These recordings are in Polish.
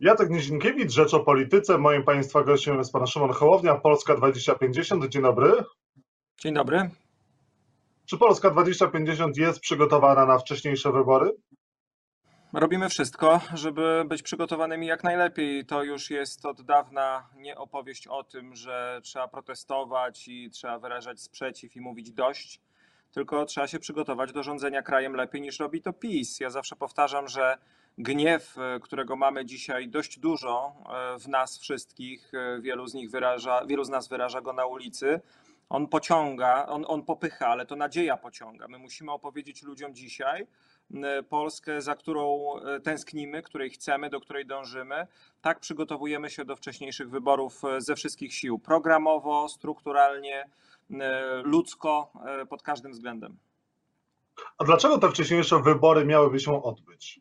Jacek Nizinkiewicz, Rzecz o Polityce. Moim Państwa gościem jest Pan Szymon Hołownia, Polska 2050. Dzień dobry. Dzień dobry. Czy Polska 2050 jest przygotowana na wcześniejsze wybory? Robimy wszystko, żeby być przygotowanymi jak najlepiej. To już jest od dawna nie opowieść o tym, że trzeba protestować i trzeba wyrażać sprzeciw i mówić dość, tylko trzeba się przygotować do rządzenia krajem lepiej niż robi to PiS. Ja zawsze powtarzam, że gniew, którego mamy dzisiaj dość dużo e, w nas wszystkich, e, wielu z nich wyraża, wielu z nas wyraża go na ulicy. On pociąga, on, on popycha, ale to nadzieja pociąga. My musimy opowiedzieć ludziom dzisiaj, Polskę, za którą e, tęsknimy, której chcemy, do której dążymy. Tak przygotowujemy się do wcześniejszych wyborów e, ze wszystkich sił programowo, strukturalnie, e, ludzko, pod każdym względem. A dlaczego te wcześniejsze wybory miałyby się odbyć?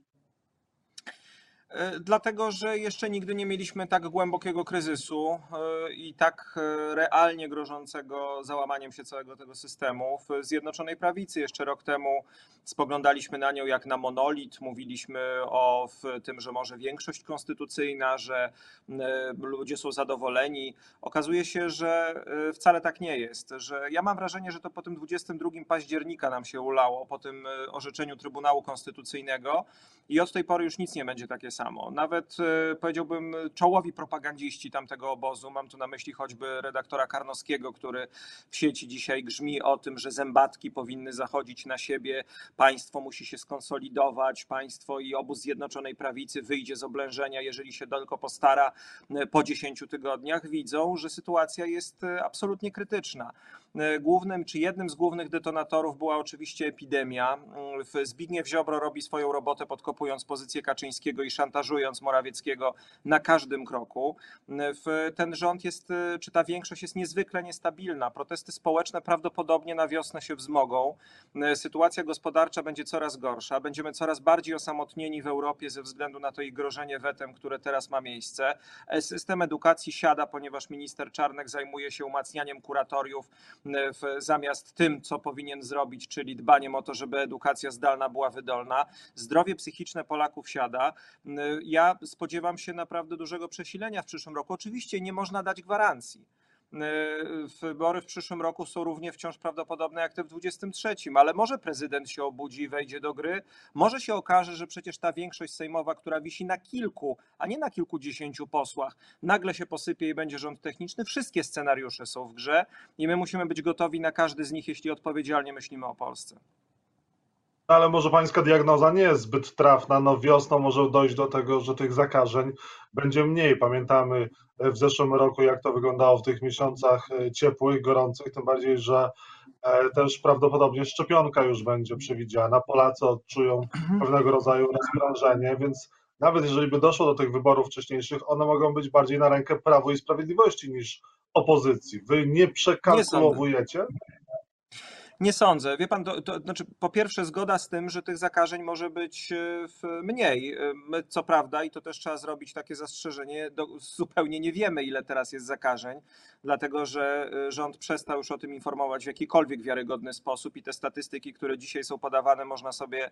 E, dlatego, że jeszcze nigdy nie mieliśmy tak głębokiego kryzysu e, i tak e, realnie grożącego załamaniem się całego tego systemu. W Zjednoczonej Prawicy jeszcze rok temu spoglądaliśmy na nią jak na monolit, mówiliśmy o tym, że może większość konstytucyjna, że ludzie są zadowoleni. Okazuje się, że wcale tak nie jest, że ja mam wrażenie, że to po tym 22 października nam się ulało, po tym orzeczeniu Trybunału Konstytucyjnego i od tej pory już nic nie będzie takie samo. Nawet e, powiedziałbym czołowi propagandziści tamtego obozu, mam tu na myśli choćby redaktora Karnowskiego, który w sieci dzisiaj grzmi o tym, że zębatki powinny zachodzić na siebie, państwo musi się skonsolidować, państwo i obóz Zjednoczonej Prawicy wyjdzie z oblężenia, jeżeli się tylko postara e, po 10 tygodniach, widzą, że sytuacja jest e, absolutnie krytyczna. Głównym, czy jednym z głównych detonatorów była oczywiście epidemia. Zbigniew Ziobro robi swoją robotę podkopując pozycję Kaczyńskiego i szantażując Morawieckiego na każdym kroku. Ten rząd jest, czy ta większość jest niezwykle niestabilna. Protesty społeczne prawdopodobnie na wiosnę się wzmogą. Sytuacja gospodarcza będzie coraz gorsza. Będziemy coraz bardziej osamotnieni w Europie ze względu na to ich grożenie wetem, które teraz ma miejsce. System edukacji siada, ponieważ minister Czarnek zajmuje się umacnianiem kuratoriów w, zamiast tym, co powinien zrobić, czyli dbaniem o to, żeby edukacja zdalna była wydolna. Zdrowie psychiczne Polaków siada. Ja spodziewam się naprawdę dużego przesilenia w przyszłym roku. Oczywiście nie można dać gwarancji wybory w przyszłym roku są równie wciąż prawdopodobne jak te w 23, ale może prezydent się obudzi i wejdzie do gry. Może się okaże, że przecież ta większość sejmowa, która wisi na kilku, a nie na kilkudziesięciu posłach, nagle się posypie i będzie rząd techniczny. Wszystkie scenariusze są w grze i my musimy być gotowi na każdy z nich, jeśli odpowiedzialnie myślimy o Polsce. No, ale może pańska diagnoza nie jest zbyt trafna. No wiosną może dojść do tego, że tych zakażeń będzie mniej. Pamiętamy w zeszłym roku, jak to wyglądało w tych miesiącach e, ciepłych, gorących, tym bardziej, że e, też prawdopodobnie szczepionka już będzie przewidziana. Polacy odczują mhm. pewnego rodzaju rozprężenie, więc nawet jeżeli by doszło do tych wyborów wcześniejszych, one mogą być bardziej na rękę Prawu i Sprawiedliwości niż opozycji. Wy nie przekalkulowujecie? Nie nie sądzę. Wie pan, to, to, znaczy, po pierwsze, zgoda z tym, że tych zakażeń może być e, mniej. E, my, co prawda, i to też trzeba zrobić takie zastrzeżenie, do, zupełnie nie wiemy, ile teraz jest zakażeń, dlatego że e, rząd przestał już o tym informować w jakikolwiek wiarygodny sposób i te statystyki, które dzisiaj są podawane, można sobie,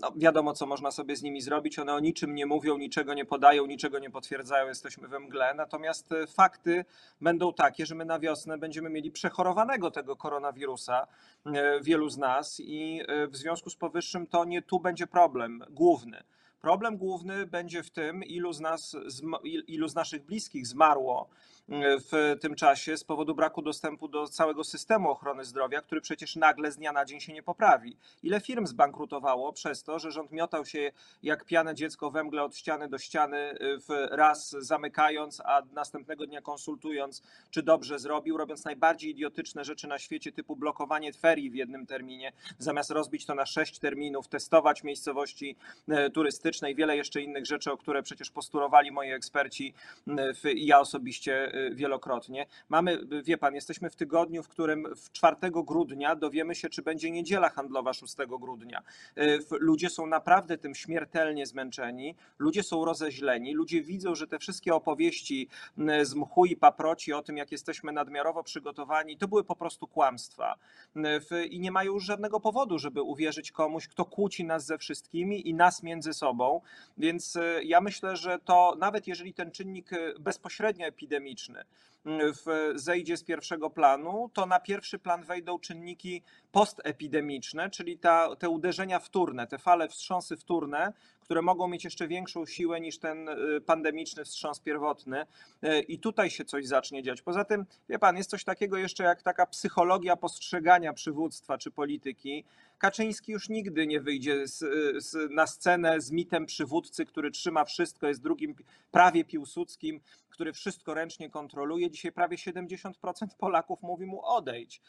no wiadomo, co można sobie z nimi zrobić. One o niczym nie mówią, niczego nie podają, niczego nie potwierdzają, jesteśmy we mgle. Natomiast fakty będą takie, że my na wiosnę będziemy mieli przechorowanego tego koronawirusa E, wielu z nas i w związku z powyższym to nie tu będzie problem główny. Problem główny będzie w tym, ilu z nas, ilu z naszych bliskich zmarło w tym czasie z powodu braku dostępu do całego systemu ochrony zdrowia, który przecież nagle z dnia na dzień się nie poprawi. Ile firm zbankrutowało przez to, że rząd miotał się jak piane dziecko we mgle od ściany do ściany, raz zamykając, a następnego dnia konsultując, czy dobrze zrobił, robiąc najbardziej idiotyczne rzeczy na świecie, typu blokowanie ferii w jednym terminie, zamiast rozbić to na sześć terminów, testować miejscowości e, turystyczne i wiele jeszcze innych rzeczy, o które przecież postulowali moi eksperci i ja osobiście Y, wielokrotnie. Mamy, wie pan, jesteśmy w tygodniu, w którym w 4 grudnia dowiemy się, czy będzie niedziela handlowa 6 grudnia. Y, ludzie są naprawdę tym śmiertelnie zmęczeni, ludzie są rozeźleni, ludzie widzą, że te wszystkie opowieści z mchu i paproci o tym, jak jesteśmy nadmiarowo przygotowani, to były po prostu kłamstwa. I nie mają już żadnego powodu, żeby uwierzyć komuś, kto kłóci nas ze wszystkimi i nas między sobą sobą. Więc ja myślę, że to nawet jeżeli ten czynnik bezpośrednio epidemiczny ključne. W, zejdzie z pierwszego planu, to na pierwszy plan wejdą czynniki postepidemiczne, czyli ta, te uderzenia wtórne, te fale wstrząsy wtórne, które mogą mieć jeszcze większą siłę niż ten y, pandemiczny wstrząs pierwotny. Y, I tutaj się coś zacznie dziać. Poza tym, wie pan, jest coś takiego jeszcze jak taka psychologia postrzegania przywództwa czy polityki. Kaczyński już nigdy nie wyjdzie z, z, na scenę z mitem przywódcy, który trzyma wszystko, jest drugim prawie piłsudskim, który wszystko ręcznie kontroluje. Dzisiaj prawie 70% Polaków mówi mu odejdź.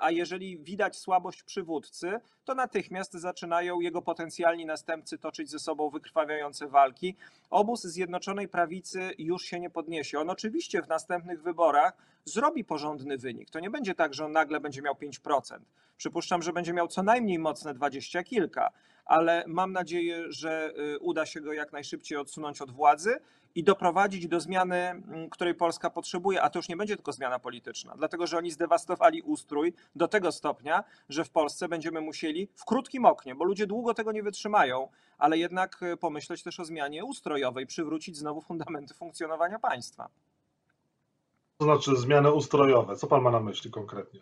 A jeżeli widać słabość przywódcy, to natychmiast zaczynają jego potencjalni następcy toczyć ze sobą wykrwawiające walki. Obóz Zjednoczonej Prawicy już się nie podniesie. On oczywiście w następnych wyborach zrobi porządny wynik. To nie będzie tak, że on nagle będzie miał 5%. Przypuszczam, że będzie miał co najmniej mocne dwadzieścia kilka, ale mam nadzieję, że y, uda się go jak najszybciej odsunąć od władzy i doprowadzić do zmiany, mm, której Polska potrzebuje, a to już nie będzie tylko zmiana polityczna, dlatego że oni zdewastowali ustrój do tego stopnia, że w Polsce będziemy musieli w krótkim oknie, bo ludzie długo tego nie wytrzymają, ale jednak y, pomyśleć też o zmianie ustrojowej, przywrócić znowu fundamenty funkcjonowania państwa. To znaczy zmiany ustrojowe. Co pan ma na myśli konkretnie?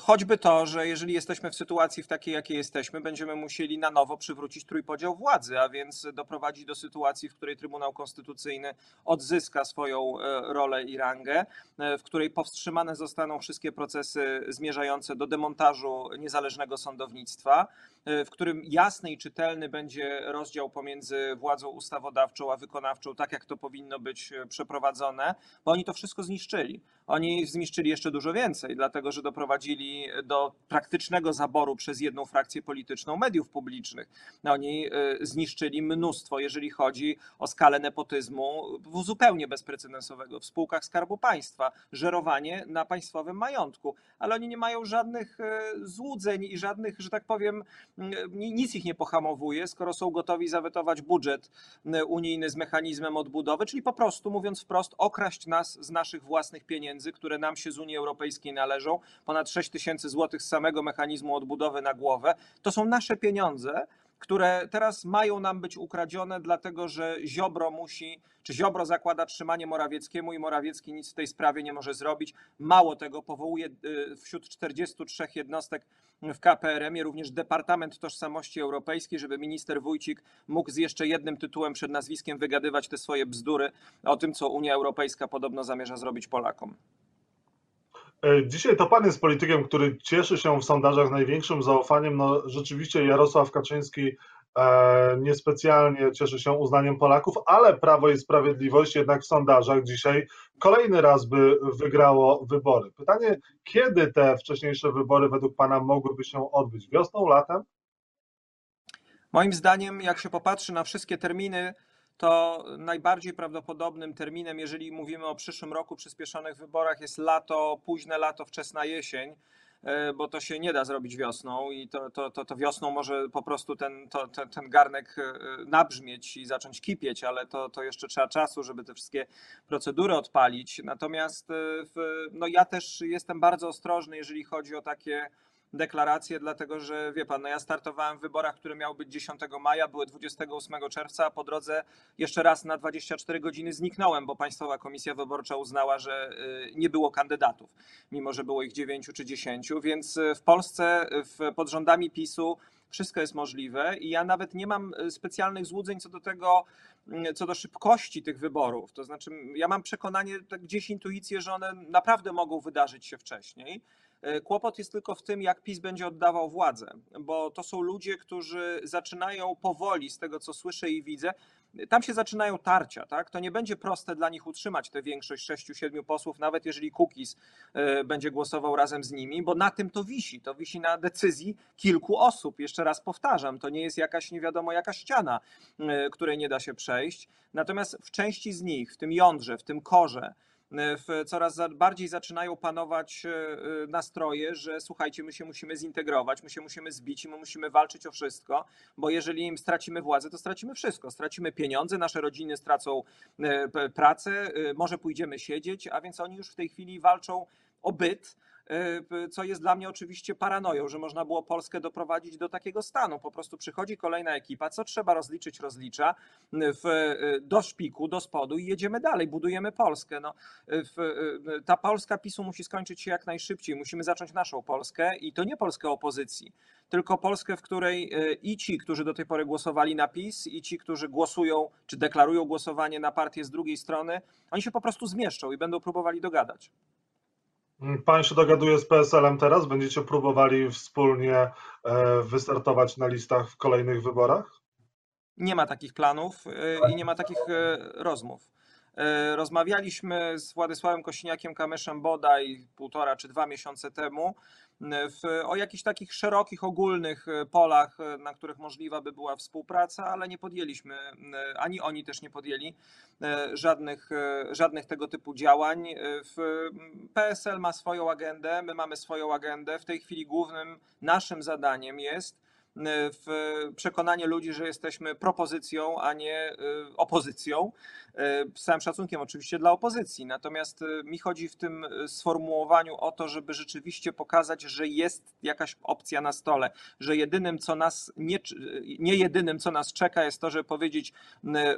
Choćby to, że jeżeli jesteśmy w sytuacji w takiej, jakiej jesteśmy, będziemy musieli na nowo przywrócić trójpodział władzy, a więc doprowadzić do sytuacji, w której Trybunał Konstytucyjny odzyska swoją e, rolę i rangę, e, w której powstrzymane zostaną wszystkie procesy zmierzające do demontażu niezależnego sądownictwa, w którym jasny i czytelny będzie rozdział pomiędzy władzą ustawodawczą a wykonawczą, tak jak to powinno być przeprowadzone, bo oni to wszystko zniszczyli. Oni zniszczyli jeszcze dużo więcej, dlatego że doprowadzili do praktycznego zaboru przez jedną frakcję polityczną mediów publicznych. No, oni y, zniszczyli mnóstwo, jeżeli chodzi o skalę nepotyzmu zupełnie bezprecedensowego w spółkach Skarbu Państwa, żerowanie na państwowym majątku, ale oni nie mają żadnych złudzeń i żadnych, że tak powiem, nic ich nie pohamowuje, skoro są gotowi zawetować budżet unijny z mechanizmem odbudowy, czyli po prostu, mówiąc wprost, okraść nas z naszych własnych pieniędzy które nam się z Unii Europejskiej należą, ponad 6 tysięcy złotych z samego mechanizmu odbudowy na głowę, to są nasze pieniądze, które teraz mają nam być ukradzione, dlatego że Ziobro musi, czy Ziobro zakłada trzymanie Morawieckiemu i Morawiecki nic w tej sprawie nie może zrobić. Mało tego, powołuje y, wśród 43 jednostek w KPRM-ie również Departament Tożsamości Europejskiej, żeby minister Wójcik mógł z jeszcze jednym tytułem przed nazwiskiem wygadywać te swoje bzdury o tym, co Unia Europejska podobno zamierza zrobić Polakom. E, dzisiaj to pan jest politykiem, który cieszy się w sondażach największym zaufaniem. No, rzeczywiście Jarosław Kaczyński e, niespecjalnie cieszy się uznaniem Polaków, ale Prawo i Sprawiedliwość jednak w sondażach dzisiaj kolejny raz by wygrało wybory. Pytanie, kiedy te wcześniejsze wybory według pana mogłyby się odbyć? Wiosną, latem? Moim zdaniem, jak się popatrzy na wszystkie terminy, to najbardziej prawdopodobnym terminem, jeżeli mówimy o przyszłym roku przyspieszonych wyborach, jest lato, późne lato, wczesna jesień e, bo to się nie da zrobić wiosną i to, to, to, to wiosną może po prostu ten, to, ten, ten garnek e, nabrzmieć i zacząć kipieć, ale to, to jeszcze trzeba czasu, żeby te wszystkie procedury odpalić. Natomiast e, w, no ja też jestem bardzo ostrożny, jeżeli chodzi o takie deklarację, dlatego że wie pan, no ja startowałem w wyborach, które miały być 10 maja, były 28 czerwca, a po drodze jeszcze raz na 24 godziny zniknąłem, bo Państwowa Komisja Wyborcza uznała, że y, nie było kandydatów, mimo że było ich 9 czy 10, więc w Polsce w, pod rządami PiSu wszystko jest możliwe i ja nawet nie mam specjalnych złudzeń co do tego, mm, co do szybkości tych wyborów. To znaczy, ja mam przekonanie, tak gdzieś intuicję, że one naprawdę mogą wydarzyć się wcześniej. E, kłopot jest tylko w tym, jak PiS będzie oddawał władzę, bo to są ludzie, którzy zaczynają powoli, z tego co słyszę i widzę, tam się zaczynają tarcia, tak? To nie będzie proste dla nich utrzymać tę większość 6-7 posłów, nawet jeżeli Kukiz e, będzie głosował razem z nimi, bo na tym to wisi. To wisi na decyzji kilku osób. Jeszcze raz powtarzam, to nie jest jakaś nie wiadomo jaka ściana, e, której nie da się przejść. Natomiast w części z nich, w tym jądrze, w tym korze, coraz bardziej zaczynają panować e, e, nastroje, że słuchajcie, my się musimy zintegrować, my się musimy zbić i my musimy walczyć o wszystko, bo jeżeli im stracimy władzę, to stracimy wszystko. Stracimy pieniądze, nasze rodziny stracą e, pracę, może pójdziemy siedzieć, a więc oni już w tej chwili walczą o byt co jest dla mnie oczywiście paranoją, że można było Polskę doprowadzić do takiego stanu. Po prostu przychodzi kolejna ekipa, co trzeba rozliczyć, rozlicza w, do szpiku, do spodu i jedziemy dalej, budujemy Polskę. No, w, ta Polska PiSu musi skończyć się jak najszybciej. Musimy zacząć naszą Polskę i to nie Polskę opozycji, tylko Polskę, w której i ci, którzy do tej pory głosowali na PiS, i ci, którzy głosują czy deklarują głosowanie na partię z drugiej strony, oni się po prostu zmieszczą i będą próbowali dogadać. Pan się dogaduje z PSL-em teraz? Będziecie próbowali wspólnie e, wystartować na listach w kolejnych wyborach? Nie ma takich planów e, i nie ma takich e, rozmów. Rozmawialiśmy z Władysławem Kosiniakiem-Kamyszem bodaj półtora czy dwa miesiące temu w, o jakichś takich szerokich, ogólnych polach, na których możliwa by była współpraca, ale nie podjęliśmy, ani oni też nie podjęli żadnych, żadnych tego typu działań. PSL ma swoją agendę, my mamy swoją agendę. W tej chwili głównym naszym zadaniem jest w przekonanie ludzi, że jesteśmy propozycją, a nie y, opozycją. Y, z całym szacunkiem oczywiście dla opozycji. Natomiast y, mi chodzi w tym sformułowaniu o to, żeby rzeczywiście pokazać, że jest jakaś opcja na stole, że jedynym, co nas nie, nie jedynym, co nas czeka, jest to, żeby powiedzieć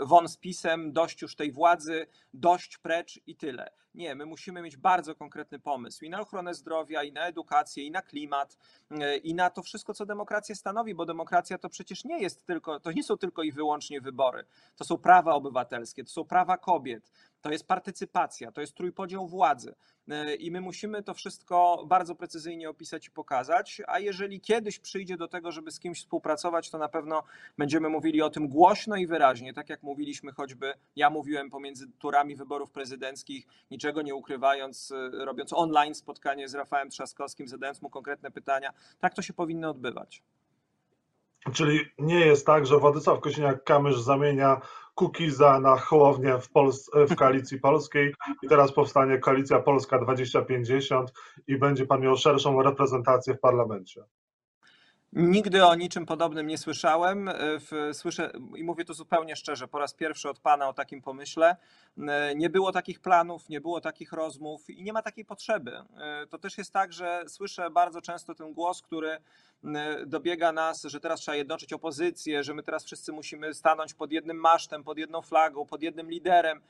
won z pisem, dość już tej władzy, dość precz i tyle. Nie, my musimy mieć bardzo konkretny pomysł i na ochronę zdrowia, i na edukację, i na klimat, e, i na to wszystko, co demokracja stanowi, bo demokracja to przecież nie jest tylko, to nie są tylko i wyłącznie wybory. To są prawa obywatelskie, to są prawa kobiet, to jest partycypacja, to jest trójpodział władzy. E, I my musimy to wszystko bardzo precyzyjnie opisać i pokazać. A jeżeli kiedyś przyjdzie do tego, żeby z kimś współpracować, to na pewno będziemy mówili o tym głośno i wyraźnie, tak jak mówiliśmy choćby, ja mówiłem pomiędzy turami wyborów prezydenckich, niczego nie ukrywając, e, robiąc online spotkanie z Rafałem Trzaskowskim, zadając mu konkretne pytania. Tak to się powinno odbywać. Czyli nie jest tak, że Władysław Kosiniak-Kamysz zamienia Kukiza na Hołownię w, Pols w koalicji polskiej i teraz powstanie koalicja Polska 2050 i będzie pan miał szerszą reprezentację w parlamencie. Nigdy o niczym podobnym nie słyszałem. Słyszę i mówię to zupełnie szczerze, po raz pierwszy od Pana o takim pomyśle. Nie było takich planów, nie było takich rozmów i nie ma takiej potrzeby. To też jest tak, że słyszę bardzo często ten głos, który dobiega nas, że teraz trzeba jednoczyć opozycję, że my teraz wszyscy musimy stanąć pod jednym masztem, pod jedną flagą, pod jednym liderem.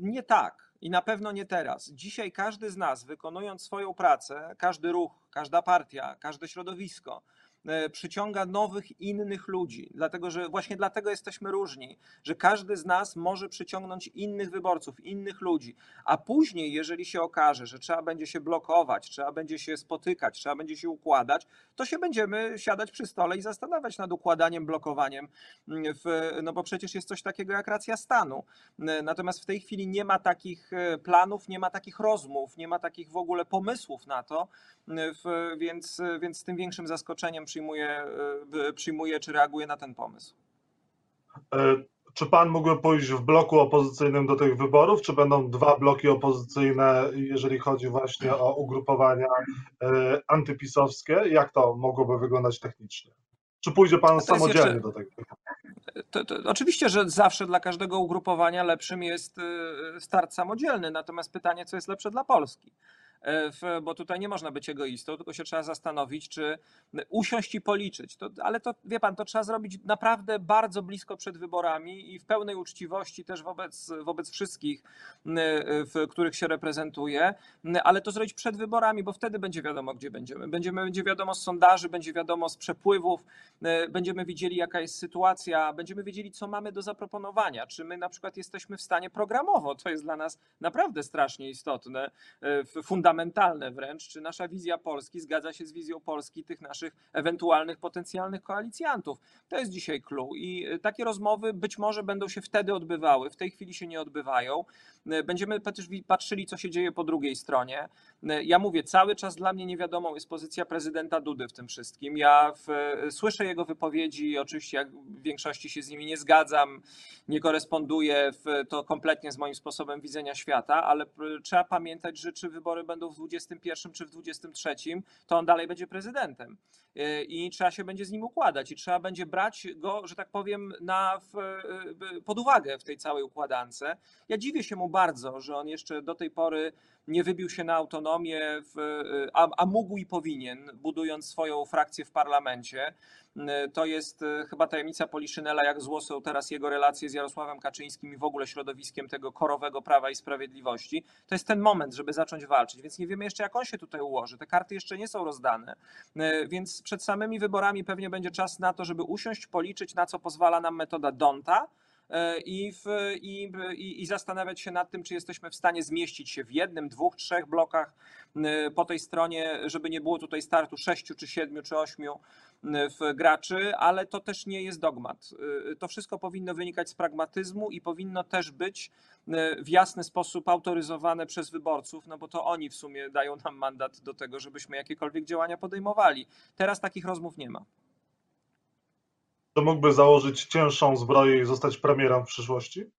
Nie tak i na pewno nie teraz. Dzisiaj każdy z nas, wykonując swoją pracę, każdy ruch, każda partia, każde środowisko, E, przyciąga nowych, innych ludzi, dlatego że właśnie dlatego jesteśmy różni, że każdy z nas może przyciągnąć innych wyborców, innych ludzi, a później, jeżeli się okaże, że trzeba będzie się blokować, trzeba będzie się spotykać, trzeba będzie się układać, to się będziemy siadać przy stole i zastanawiać nad układaniem, blokowaniem, mm, w, no bo przecież jest coś takiego jak racja stanu. E, natomiast w tej chwili nie ma takich e, planów, nie ma takich rozmów, nie ma takich w ogóle pomysłów na to, w, więc, więc z tym większym zaskoczeniem przyjmuje, e, przyjmuje czy reaguje na ten pomysł. E, czy pan mógłby pójść w bloku opozycyjnym do tych wyborów, czy będą dwa bloki opozycyjne, jeżeli chodzi właśnie o ugrupowania e, antypisowskie? Jak to mogłoby wyglądać technicznie? Czy pójdzie pan samodzielnie jeszcze... do tego? To, to, oczywiście, że zawsze dla każdego ugrupowania lepszym jest start samodzielny, natomiast pytanie, co jest lepsze dla Polski. E, bo tutaj nie można być egoistą, tylko się trzeba zastanowić, czy usiąść i policzyć. To, ale to, wie pan, to trzeba zrobić naprawdę bardzo blisko przed wyborami i w pełnej uczciwości też wobec, wobec wszystkich, w których się reprezentuje, ale to zrobić przed wyborami, bo wtedy będzie wiadomo, gdzie będziemy. Będziemy, będzie wiadomo z sondaży, będzie wiadomo z przepływów, będziemy widzieli, jaka jest sytuacja, będziemy wiedzieli, co mamy do zaproponowania. Czy my na przykład jesteśmy w stanie programowo, to jest dla nas naprawdę strasznie istotne, fundamentalne fundamentalne wręcz, czy nasza wizja Polski zgadza się z wizją Polski tych naszych ewentualnych potencjalnych koalicjantów. To jest dzisiaj clue i y, takie rozmowy być może będą się wtedy odbywały, w tej chwili się nie odbywają. Y, będziemy też patrzyli, co się dzieje po drugiej stronie. Y, ja mówię, cały czas dla mnie niewiadomą jest pozycja prezydenta Dudy w tym wszystkim. Ja w, słyszę jego wypowiedzi, oczywiście jak w większości się z nimi nie zgadzam, nie koresponduję to kompletnie z moim sposobem widzenia świata, ale trzeba pamiętać, że czy wybory będą będą w 21 czy w 23, to on dalej będzie prezydentem. Y, I trzeba się będzie z nim układać, i trzeba będzie brać go, że tak powiem, na, w, y, pod uwagę w tej całej układance. Ja dziwię się mu bardzo, że on jeszcze do tej pory nie wybił się na autonomię, w, a, a, mógł i powinien, budując swoją frakcję w parlamencie. To jest e, chyba tajemnica Poliszynela, jak zło są teraz jego relacje z Jarosławem Kaczyńskim i w ogóle środowiskiem tego korowego Prawa i Sprawiedliwości. To jest ten moment, żeby zacząć walczyć, więc nie wiemy jeszcze, jak on się tutaj ułoży. Te karty jeszcze nie są rozdane, e, więc przed samymi wyborami pewnie będzie czas na to, żeby usiąść, policzyć, na co pozwala nam metoda Donta E, i, w, i, i, zastanawiać się nad tym, czy jesteśmy w stanie zmieścić się w jednym, dwóch, trzech blokach e, po tej stronie, żeby nie było tutaj startu sześciu, czy siedmiu, czy ośmiu w graczy, ale to też nie jest dogmat. E, to wszystko powinno wynikać z pragmatyzmu i powinno też być w jasny sposób autoryzowane przez wyborców, no bo to oni w sumie dają nam mandat do tego, żebyśmy jakiekolwiek działania podejmowali. Teraz takich rozmów nie ma to mógłby założyć cięższą zbroję i zostać premierem w przyszłości?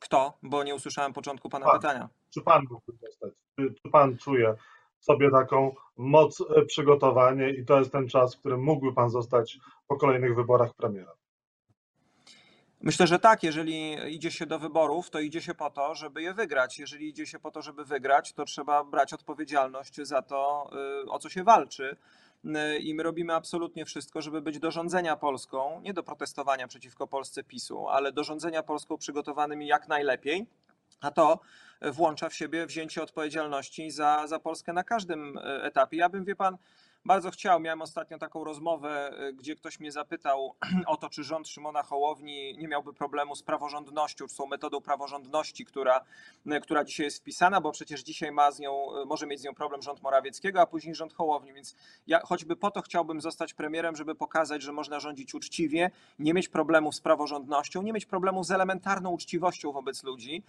Kto? Bo nie usłyszałem początku pana pan. pytania. Czy pan mógłby zostać? Czy, czy pan czuje sobie taką moc e, przygotowania i to jest ten czas, w którym mógłby pan zostać po kolejnych wyborach premierem? Myślę, że tak. Jeżeli idzie się do wyborów, to idzie się po to, żeby je wygrać. Jeżeli idzie się po to, żeby wygrać, to trzeba brać odpowiedzialność za to, y, o co się walczy. I my robimy absolutnie wszystko, żeby być do rządzenia Polską, nie do protestowania przeciwko Polsce PiSu, ale do rządzenia Polską przygotowanymi jak najlepiej, a to włącza w siebie wzięcie odpowiedzialności za, za Polskę na każdym y, etapie. Ja bym, wie pan, bardzo chciał. Miałem ostatnio taką rozmowę, y, gdzie ktoś mnie zapytał o to, czy rząd Szymona Hołowni nie miałby problemu z praworządnością, czy są metodą praworządności, która, y, która dzisiaj jest wpisana, bo przecież dzisiaj ma z nią, y, może mieć z nią problem rząd Morawieckiego, a później rząd Hołowni. Więc ja choćby po to chciałbym zostać premierem, żeby pokazać, że można rządzić uczciwie, nie mieć problemów z praworządnością, nie mieć problemów z elementarną uczciwością wobec ludzi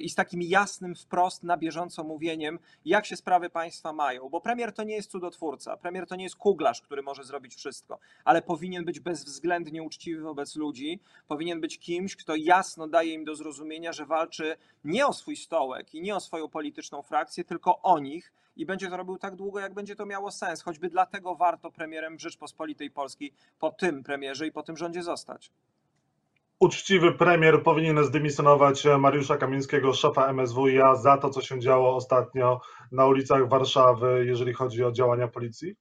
i z takim jasnym, wprost, na bieżąco mówieniem, jak się sprawy państwa mają. Bo premier to nie jest cudotwórca. Premier premier to nie jest kuglarz, który może zrobić wszystko, ale powinien być bezwzględnie uczciwy wobec ludzi, powinien być kimś, kto jasno daje im do zrozumienia, że walczy nie o swój stołek i nie o swoją polityczną frakcję, tylko o nich i będzie to robił tak długo, jak będzie to miało sens. Choćby dlatego warto premierem Rzeczpospolitej Polskiej po tym premierze i po tym rządzie zostać uczciwy premier powinien zdymisjonować Mariusza Kamińskiego, szefa MSWiA, za to, co się działo ostatnio na ulicach Warszawy, jeżeli chodzi o działania policji?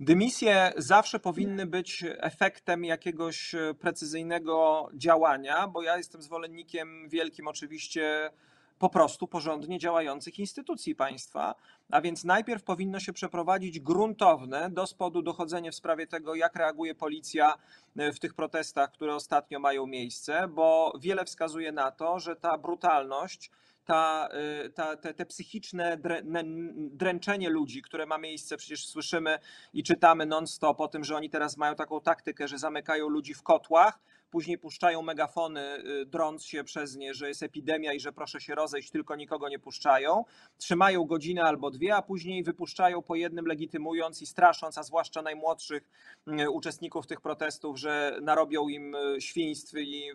Dymisje zawsze powinny być efektem jakiegoś precyzyjnego działania, bo ja jestem zwolennikiem wielkim oczywiście po prostu porządnie działających instytucji państwa. A więc najpierw powinno się przeprowadzić gruntowne do spodu dochodzenie w sprawie tego, jak reaguje policja e, w tych protestach, które ostatnio mają miejsce, bo wiele wskazuje na to, że ta brutalność, ta, e, ta, te, te psychiczne dręczenie ludzi, które ma miejsce, przecież słyszymy i czytamy non-stop o tym, że oni teraz mają taką taktykę, że zamykają ludzi w kotłach, później puszczają megafony, y, drąc się przez nie, że jest epidemia i że proszę się rozejść, tylko nikogo nie puszczają. Trzymają godzinę albo dwie, a później wypuszczają po jednym, legitymując i strasząc, a zwłaszcza najmłodszych y, uczestników tych protestów, że narobią im y, świństw i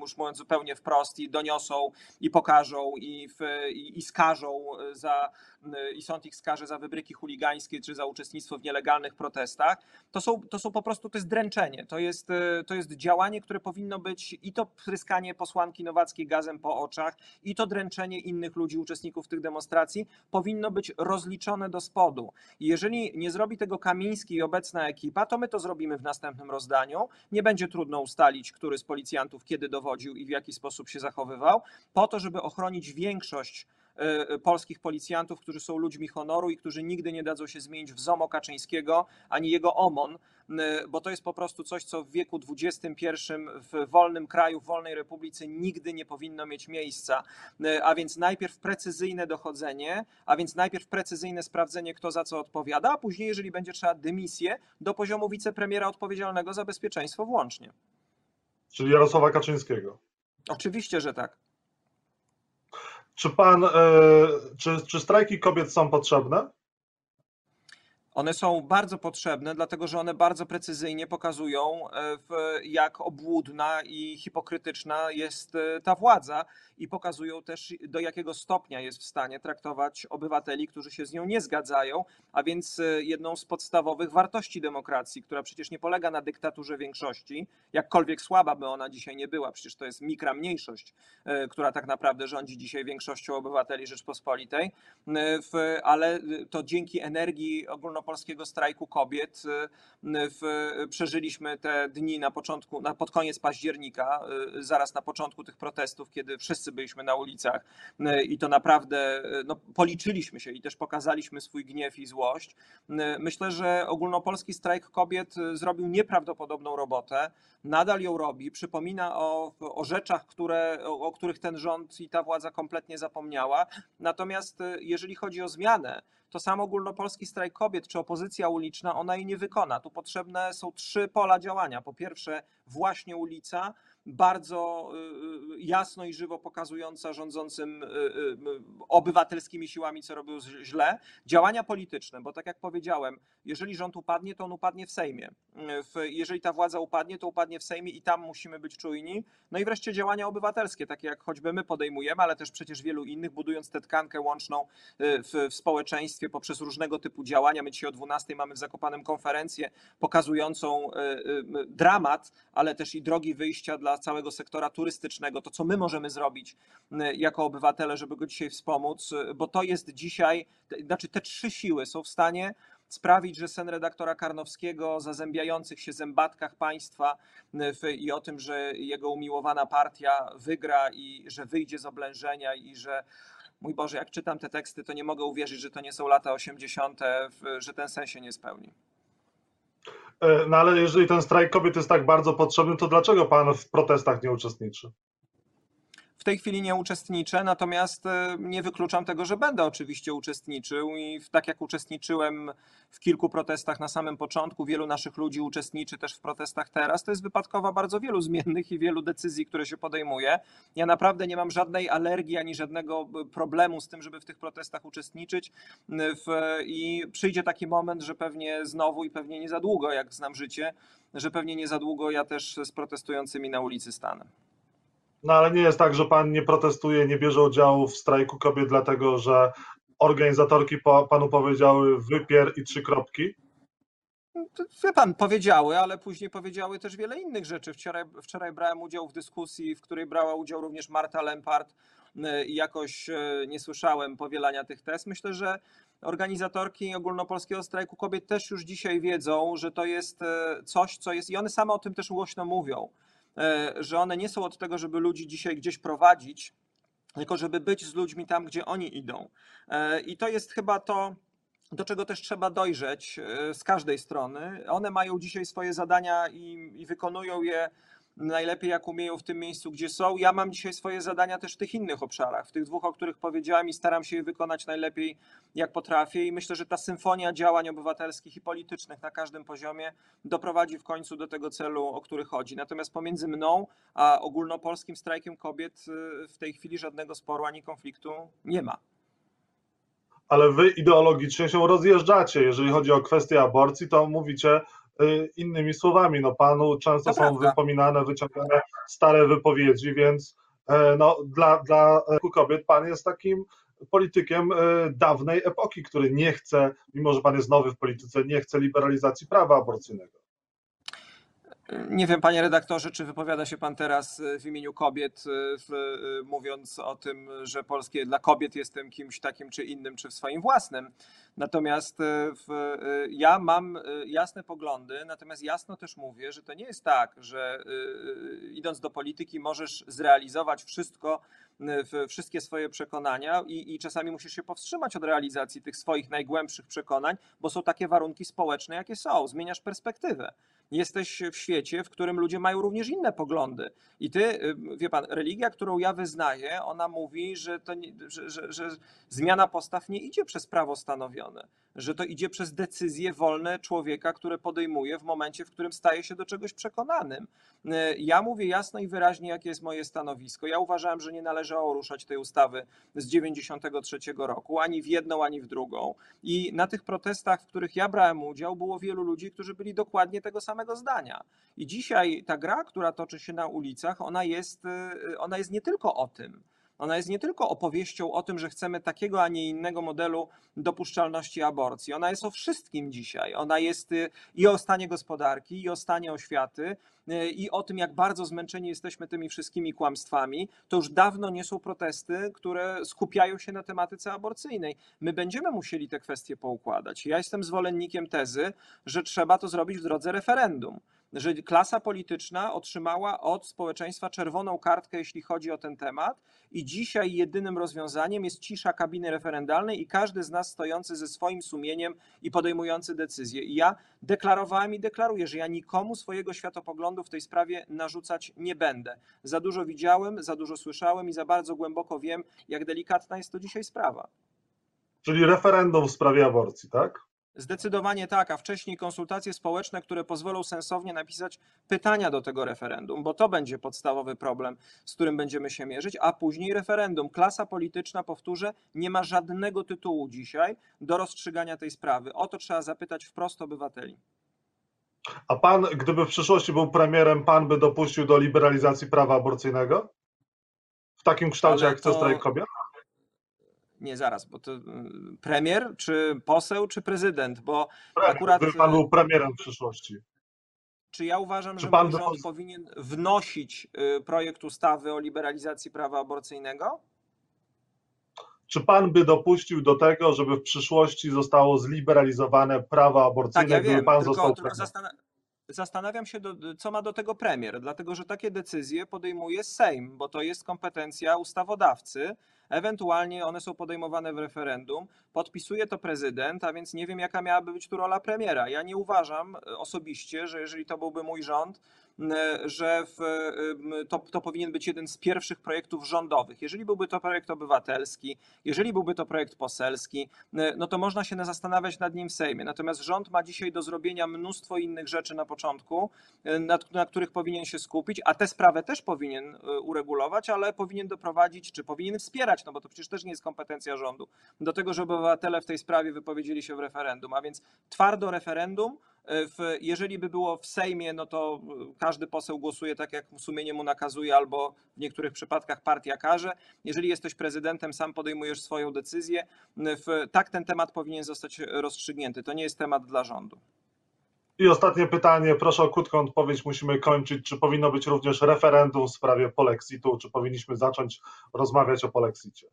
już mówiąc zupełnie wprost, i doniosą, i pokażą, i, w, i, i skażą za, i sąd ich skaże za wybryki chuligańskie czy za uczestnictwo w nielegalnych protestach. To są, to są po prostu, to jest dręczenie, to jest, to jest działanie, które powinno być i to pryskanie posłanki Nowackiej gazem po oczach, i to dręczenie innych ludzi, uczestników tych demonstracji, powinno być rozliczone do spodu. I jeżeli nie zrobi tego Kamiński i obecna ekipa, to my to zrobimy w następnym rozdaniu. Nie będzie trudno ustalić, który z policjantów kiedy dowodził i w jaki sposób się zachowywał, po to, żeby ochronić większość polskich policjantów, którzy są ludźmi honoru i którzy nigdy nie dadzą się zmienić w ZOMO Kaczyńskiego ani jego OMON, bo to jest po prostu coś, co w wieku XXI w wolnym kraju, w wolnej republice nigdy nie powinno mieć miejsca. A więc najpierw precyzyjne dochodzenie, a więc najpierw precyzyjne sprawdzenie, kto za co odpowiada, a później, jeżeli będzie trzeba, dymisję do poziomu wicepremiera odpowiedzialnego za bezpieczeństwo włącznie. Czyli Jarosława Kaczyńskiego. Oczywiście, że tak. Czy pan, e, czy, czy strajki kobiet są potrzebne? One są bardzo potrzebne, dlatego że one bardzo precyzyjnie pokazują, e, jak obłudna i hipokrytyczna jest e, ta władza i pokazują też, do jakiego stopnia jest w stanie traktować obywateli, którzy się z nią nie zgadzają, a więc e, jedną z podstawowych wartości demokracji, która przecież nie polega na dyktaturze większości, jakkolwiek słaba by ona dzisiaj nie była, przecież to jest mikra mniejszość, która tak naprawdę rządzi dzisiaj większością obywateli Rzeczpospolitej, ale to dzięki energii ogólnopolskiej polskiego strajku kobiet. Y, w, przeżyliśmy te dni na początku, na, pod koniec października, y, zaraz na początku tych protestów, kiedy wszyscy byliśmy na ulicach y, i to naprawdę no, policzyliśmy się i też pokazaliśmy swój gniew i złość. Myślę, że ogólnopolski strajk kobiet zrobił nieprawdopodobną robotę, nadal ją robi, przypomina o, o rzeczach, które, o, o których ten rząd i ta władza kompletnie zapomniała. Natomiast jeżeli chodzi o zmianę, to sam ogólnopolski strajk kobiet czy opozycja uliczna, ona jej nie wykona. Tu potrzebne są trzy pola działania. Po pierwsze, właśnie ulica, bardzo y, y, jasno i żywo pokazująca rządzącym y, obywatelskimi siłami, co robią źle. Działania polityczne, bo tak jak powiedziałem, jeżeli rząd upadnie, to on upadnie w Sejmie. Jeżeli ta władza upadnie, to upadnie w Sejmie i tam musimy być czujni. No i wreszcie działania obywatelskie, takie jak choćby my podejmujemy, ale też przecież wielu innych, budując tę tkankę łączną w, w społeczeństwie poprzez różnego typu działania. My dzisiaj o 12 mamy w Zakopanem konferencję pokazującą dramat, ale też i drogi wyjścia dla całego sektora turystycznego, to co my możemy zrobić jako obywatele, żeby go dzisiaj wspomóc, bo to jest dzisiaj, znaczy te trzy siły są w stanie sprawić, że sen redaktora Karnowskiego o zazębiających się zębatkach państwa i o tym, że jego umiłowana partia wygra i że wyjdzie z oblężenia i że mój Boże, jak czytam te teksty, to nie mogę uwierzyć, że to nie są lata 80., że ten sen się nie spełni. E, no ale jeżeli ten strajk kobiet jest tak bardzo potrzebny, to dlaczego pan w protestach nie uczestniczy? W tej chwili nie uczestniczę, natomiast e, nie wykluczam tego, że będę oczywiście uczestniczył i tak jak uczestniczyłem w kilku protestach na samym początku, wielu naszych ludzi uczestniczy też w protestach teraz. To jest wypadkowa bardzo wielu zmiennych i wielu decyzji, które się podejmuje. Ja naprawdę nie mam żadnej alergii ani żadnego e, problemu z tym, żeby w tych protestach uczestniczyć i przyjdzie taki moment, że pewnie znowu i pewnie nie za długo, jak znam życie, że pewnie nie za długo ja też z protestującymi na ulicy stanę. No ale nie jest tak, że pan nie protestuje, nie bierze udziału w strajku kobiet, dlatego że organizatorki panu powiedziały wypier i trzy kropki? Wie pan, powiedziały, ale później powiedziały też wiele innych rzeczy. Wczoraj, wczoraj brałem udział w dyskusji, w której brała udział również Marta Lempart i jakoś e, nie słyszałem powielania tych tez. Myślę, że organizatorki ogólnopolskiego strajku kobiet też już dzisiaj wiedzą, że to jest e, coś, co jest i one same o tym też głośno mówią że one nie są od tego, żeby ludzi dzisiaj gdzieś prowadzić, tylko żeby być z ludźmi tam, gdzie oni idą. E, I to jest chyba to, do czego też trzeba dojrzeć e, z każdej strony. One mają dzisiaj swoje zadania i, i wykonują je najlepiej jak umieją w tym miejscu, gdzie są. Ja mam dzisiaj swoje zadania też w tych innych obszarach, w tych dwóch, o których powiedziałem i staram się je wykonać najlepiej jak potrafię i myślę, że ta symfonia działań obywatelskich i politycznych na każdym poziomie doprowadzi w końcu do tego celu, o który chodzi. Natomiast pomiędzy mną a ogólnopolskim strajkiem kobiet y, w tej chwili żadnego sporu ani konfliktu nie ma ale wy ideologicznie się rozjeżdżacie. Jeżeli chodzi o kwestię aborcji, to mówicie, innymi słowami. No, panu często to są wypominane, wyciągane stare wypowiedzi, więc e, no, dla, dla kobiet pan jest takim politykiem e, dawnej epoki, który nie chce, mimo że pan jest nowy w polityce, nie chce liberalizacji prawa aborcyjnego. Nie wiem, panie redaktorze, czy wypowiada się pan teraz e, w imieniu kobiet, w, mówiąc o tym, że polskie dla kobiet jestem kimś takim czy innym, czy w swoim własnym. Natomiast w, ja mam jasne poglądy, natomiast jasno też mówię, że to nie jest tak, że idąc do polityki możesz zrealizować wszystko, wszystkie swoje przekonania i, i czasami musisz się powstrzymać od realizacji tych swoich najgłębszych przekonań, bo są takie warunki społeczne, jakie są. Zmieniasz perspektywę. jesteś w świecie, w którym ludzie mają również inne poglądy. I ty, wie pan, religia, którą ja wyznaję, ona mówi, że, to nie, że, że, że zmiana postaw nie idzie przez prawo stanowione, że to idzie przez decyzje wolne człowieka, które podejmuje w momencie, w którym staje się do czegoś przekonanym. Y, ja mówię jasno i wyraźnie, jakie jest moje stanowisko. Ja uważałem, że nie należało ruszać tej ustawy z 93 roku, ani w jedną, ani w drugą. I na tych protestach, w których ja brałem udział, było wielu ludzi, którzy byli dokładnie tego samego zdania. I dzisiaj ta gra, która toczy się na ulicach, ona jest, y, ona jest nie tylko o tym. Ona jest nie tylko opowieścią o tym, że chcemy takiego, a nie innego modelu dopuszczalności aborcji. Ona jest o wszystkim dzisiaj. Ona jest y, i o stanie gospodarki, i o stanie oświaty, y, i o tym, jak bardzo zmęczeni jesteśmy tymi wszystkimi kłamstwami. To już dawno nie są protesty, które skupiają się na tematyce aborcyjnej. My będziemy musieli te kwestie poukładać. Ja jestem zwolennikiem tezy, że trzeba to zrobić w drodze referendum że klasa polityczna otrzymała od społeczeństwa czerwoną kartkę, jeśli chodzi o ten temat, i dzisiaj jedynym rozwiązaniem jest cisza kabiny referendalnej i każdy z nas stojący ze swoim sumieniem i podejmujący decyzje. I ja deklarowałem i deklaruję, że ja nikomu swojego światopoglądu w tej sprawie narzucać nie będę. Za dużo widziałem, za dużo słyszałem i za bardzo głęboko wiem, jak delikatna jest to dzisiaj sprawa. Czyli referendum w sprawie aborcji, tak? Zdecydowanie tak, a wcześniej konsultacje społeczne, które pozwolą sensownie napisać pytania do tego referendum, bo to będzie podstawowy problem, z którym będziemy się mierzyć, a później referendum. Klasa polityczna, powtórzę, nie ma żadnego tytułu dzisiaj do rozstrzygania tej sprawy. O to trzeba zapytać wprost obywateli. A pan, gdyby w przyszłości był premierem, pan by dopuścił do liberalizacji prawa aborcyjnego? W takim kształcie, Ale jak chce to... strajk kobiet? Nie, zaraz, bo to y, premier, czy poseł, czy prezydent, bo premier, akurat... Gdyby pan był premierem w przyszłości. Czy ja uważam, czy że pan rząd powinien wnosić y, projekt ustawy o liberalizacji prawa aborcyjnego? Czy pan by dopuścił do tego, żeby w przyszłości zostało zliberalizowane prawo aborcyjne, tak, ja gdyby pan tylko, został premierem? Zastanawiam się, do, co ma do tego premier, dlatego że takie decyzje podejmuje Sejm, bo to jest kompetencja ustawodawcy ewentualnie one są podejmowane w referendum, podpisuje to prezydent, a więc nie wiem, jaka miałaby być tu rola premiera. Ja nie uważam e, osobiście, że jeżeli to byłby mój rząd, że w, to, to powinien być jeden z pierwszych projektów rządowych. Jeżeli byłby to projekt obywatelski, jeżeli byłby to projekt poselski, no to można się zastanawiać nad nim w Sejmie. Natomiast rząd ma dzisiaj do zrobienia mnóstwo innych rzeczy na początku, nad, na których powinien się skupić, a tę sprawę też powinien e, uregulować, ale powinien doprowadzić, czy powinien wspierać, no bo to przecież też nie jest kompetencja rządu, do tego, żeby obywatele w tej sprawie wypowiedzieli się w referendum. A więc twardo referendum, w, jeżeli by było w Sejmie, no to każdy poseł głosuje tak, jak sumienie mu nakazuje, albo w niektórych przypadkach partia każe. Jeżeli jesteś prezydentem, sam podejmujesz swoją decyzję. W, tak ten temat powinien zostać rozstrzygnięty. To nie jest temat dla rządu. I ostatnie pytanie, proszę o krótką odpowiedź, musimy kończyć. Czy powinno być również referendum w sprawie polexitu, czy powinniśmy zacząć rozmawiać o polexicie?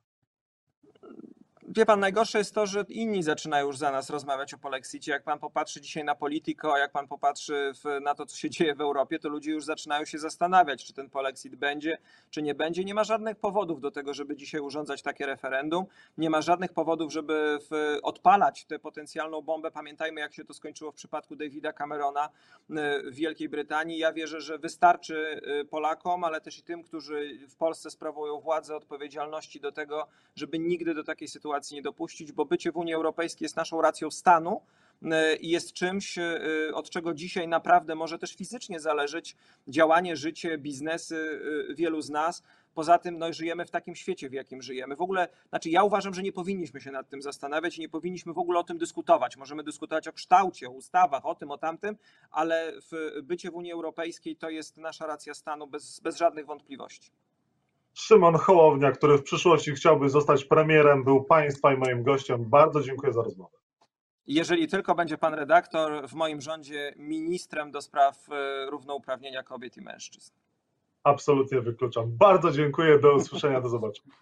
Wie pan, najgorsze jest to, że inni zaczynają już za nas rozmawiać o polexicie. Jak pan popatrzy dzisiaj na Politico, jak pan popatrzy w, na to, co się dzieje w Europie, to ludzie już zaczynają się zastanawiać, czy ten polexit będzie, czy nie będzie. Nie ma żadnych powodów do tego, żeby dzisiaj urządzać takie referendum. Nie ma żadnych powodów, żeby w, odpalać tę potencjalną bombę. Pamiętajmy, jak się to skończyło w przypadku Davida Camerona y, w Wielkiej Brytanii. Ja wierzę, że wystarczy y, Polakom, ale też i tym, którzy w Polsce sprawują władzę, odpowiedzialności do tego, żeby nigdy do takiej sytuacji sytuacji nie dopuścić, bo bycie w Unii Europejskiej jest naszą racją stanu e, i jest czymś, e, od czego dzisiaj naprawdę może też fizycznie zależeć działanie, życie, biznesy e, wielu z nas. Poza tym no, żyjemy w takim świecie, w jakim żyjemy. W ogóle, znaczy ja uważam, że nie powinniśmy się nad tym zastanawiać i nie powinniśmy w ogóle o tym dyskutować. Możemy dyskutować o kształcie, o ustawach, o tym, o tamtym, ale w bycie w Unii Europejskiej to jest nasza racja stanu bez, bez żadnych wątpliwości. Szymon Hołownia, który w przyszłości chciałby zostać premierem, był Państwa i moim gościem. Bardzo dziękuję za rozmowę. Jeżeli tylko będzie pan redaktor w moim rządzie ministrem do spraw e, równouprawnienia kobiet i mężczyzn. Absolutnie wykluczam. Bardzo dziękuję. Do usłyszenia, do zobaczenia.